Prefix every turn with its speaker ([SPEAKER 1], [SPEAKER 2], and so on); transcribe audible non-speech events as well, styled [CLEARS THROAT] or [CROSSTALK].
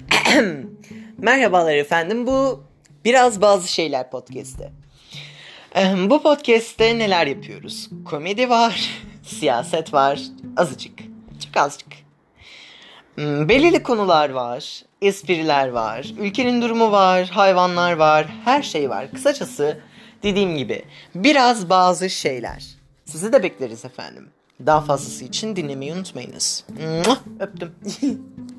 [SPEAKER 1] [CLEARS THROAT] Merhabalar efendim. Bu biraz bazı şeyler podcastte. Ehm, bu podcast'te neler yapıyoruz? Komedi var, [LAUGHS] siyaset var, azıcık, çok azıcık. Hmm, belirli konular var, espriler var, ülkenin durumu var, hayvanlar var, her şey var. Kısacası dediğim gibi biraz bazı şeyler. Sizi de bekleriz efendim. Daha fazlası için dinlemeyi unutmayınız. Öptüm. [LAUGHS]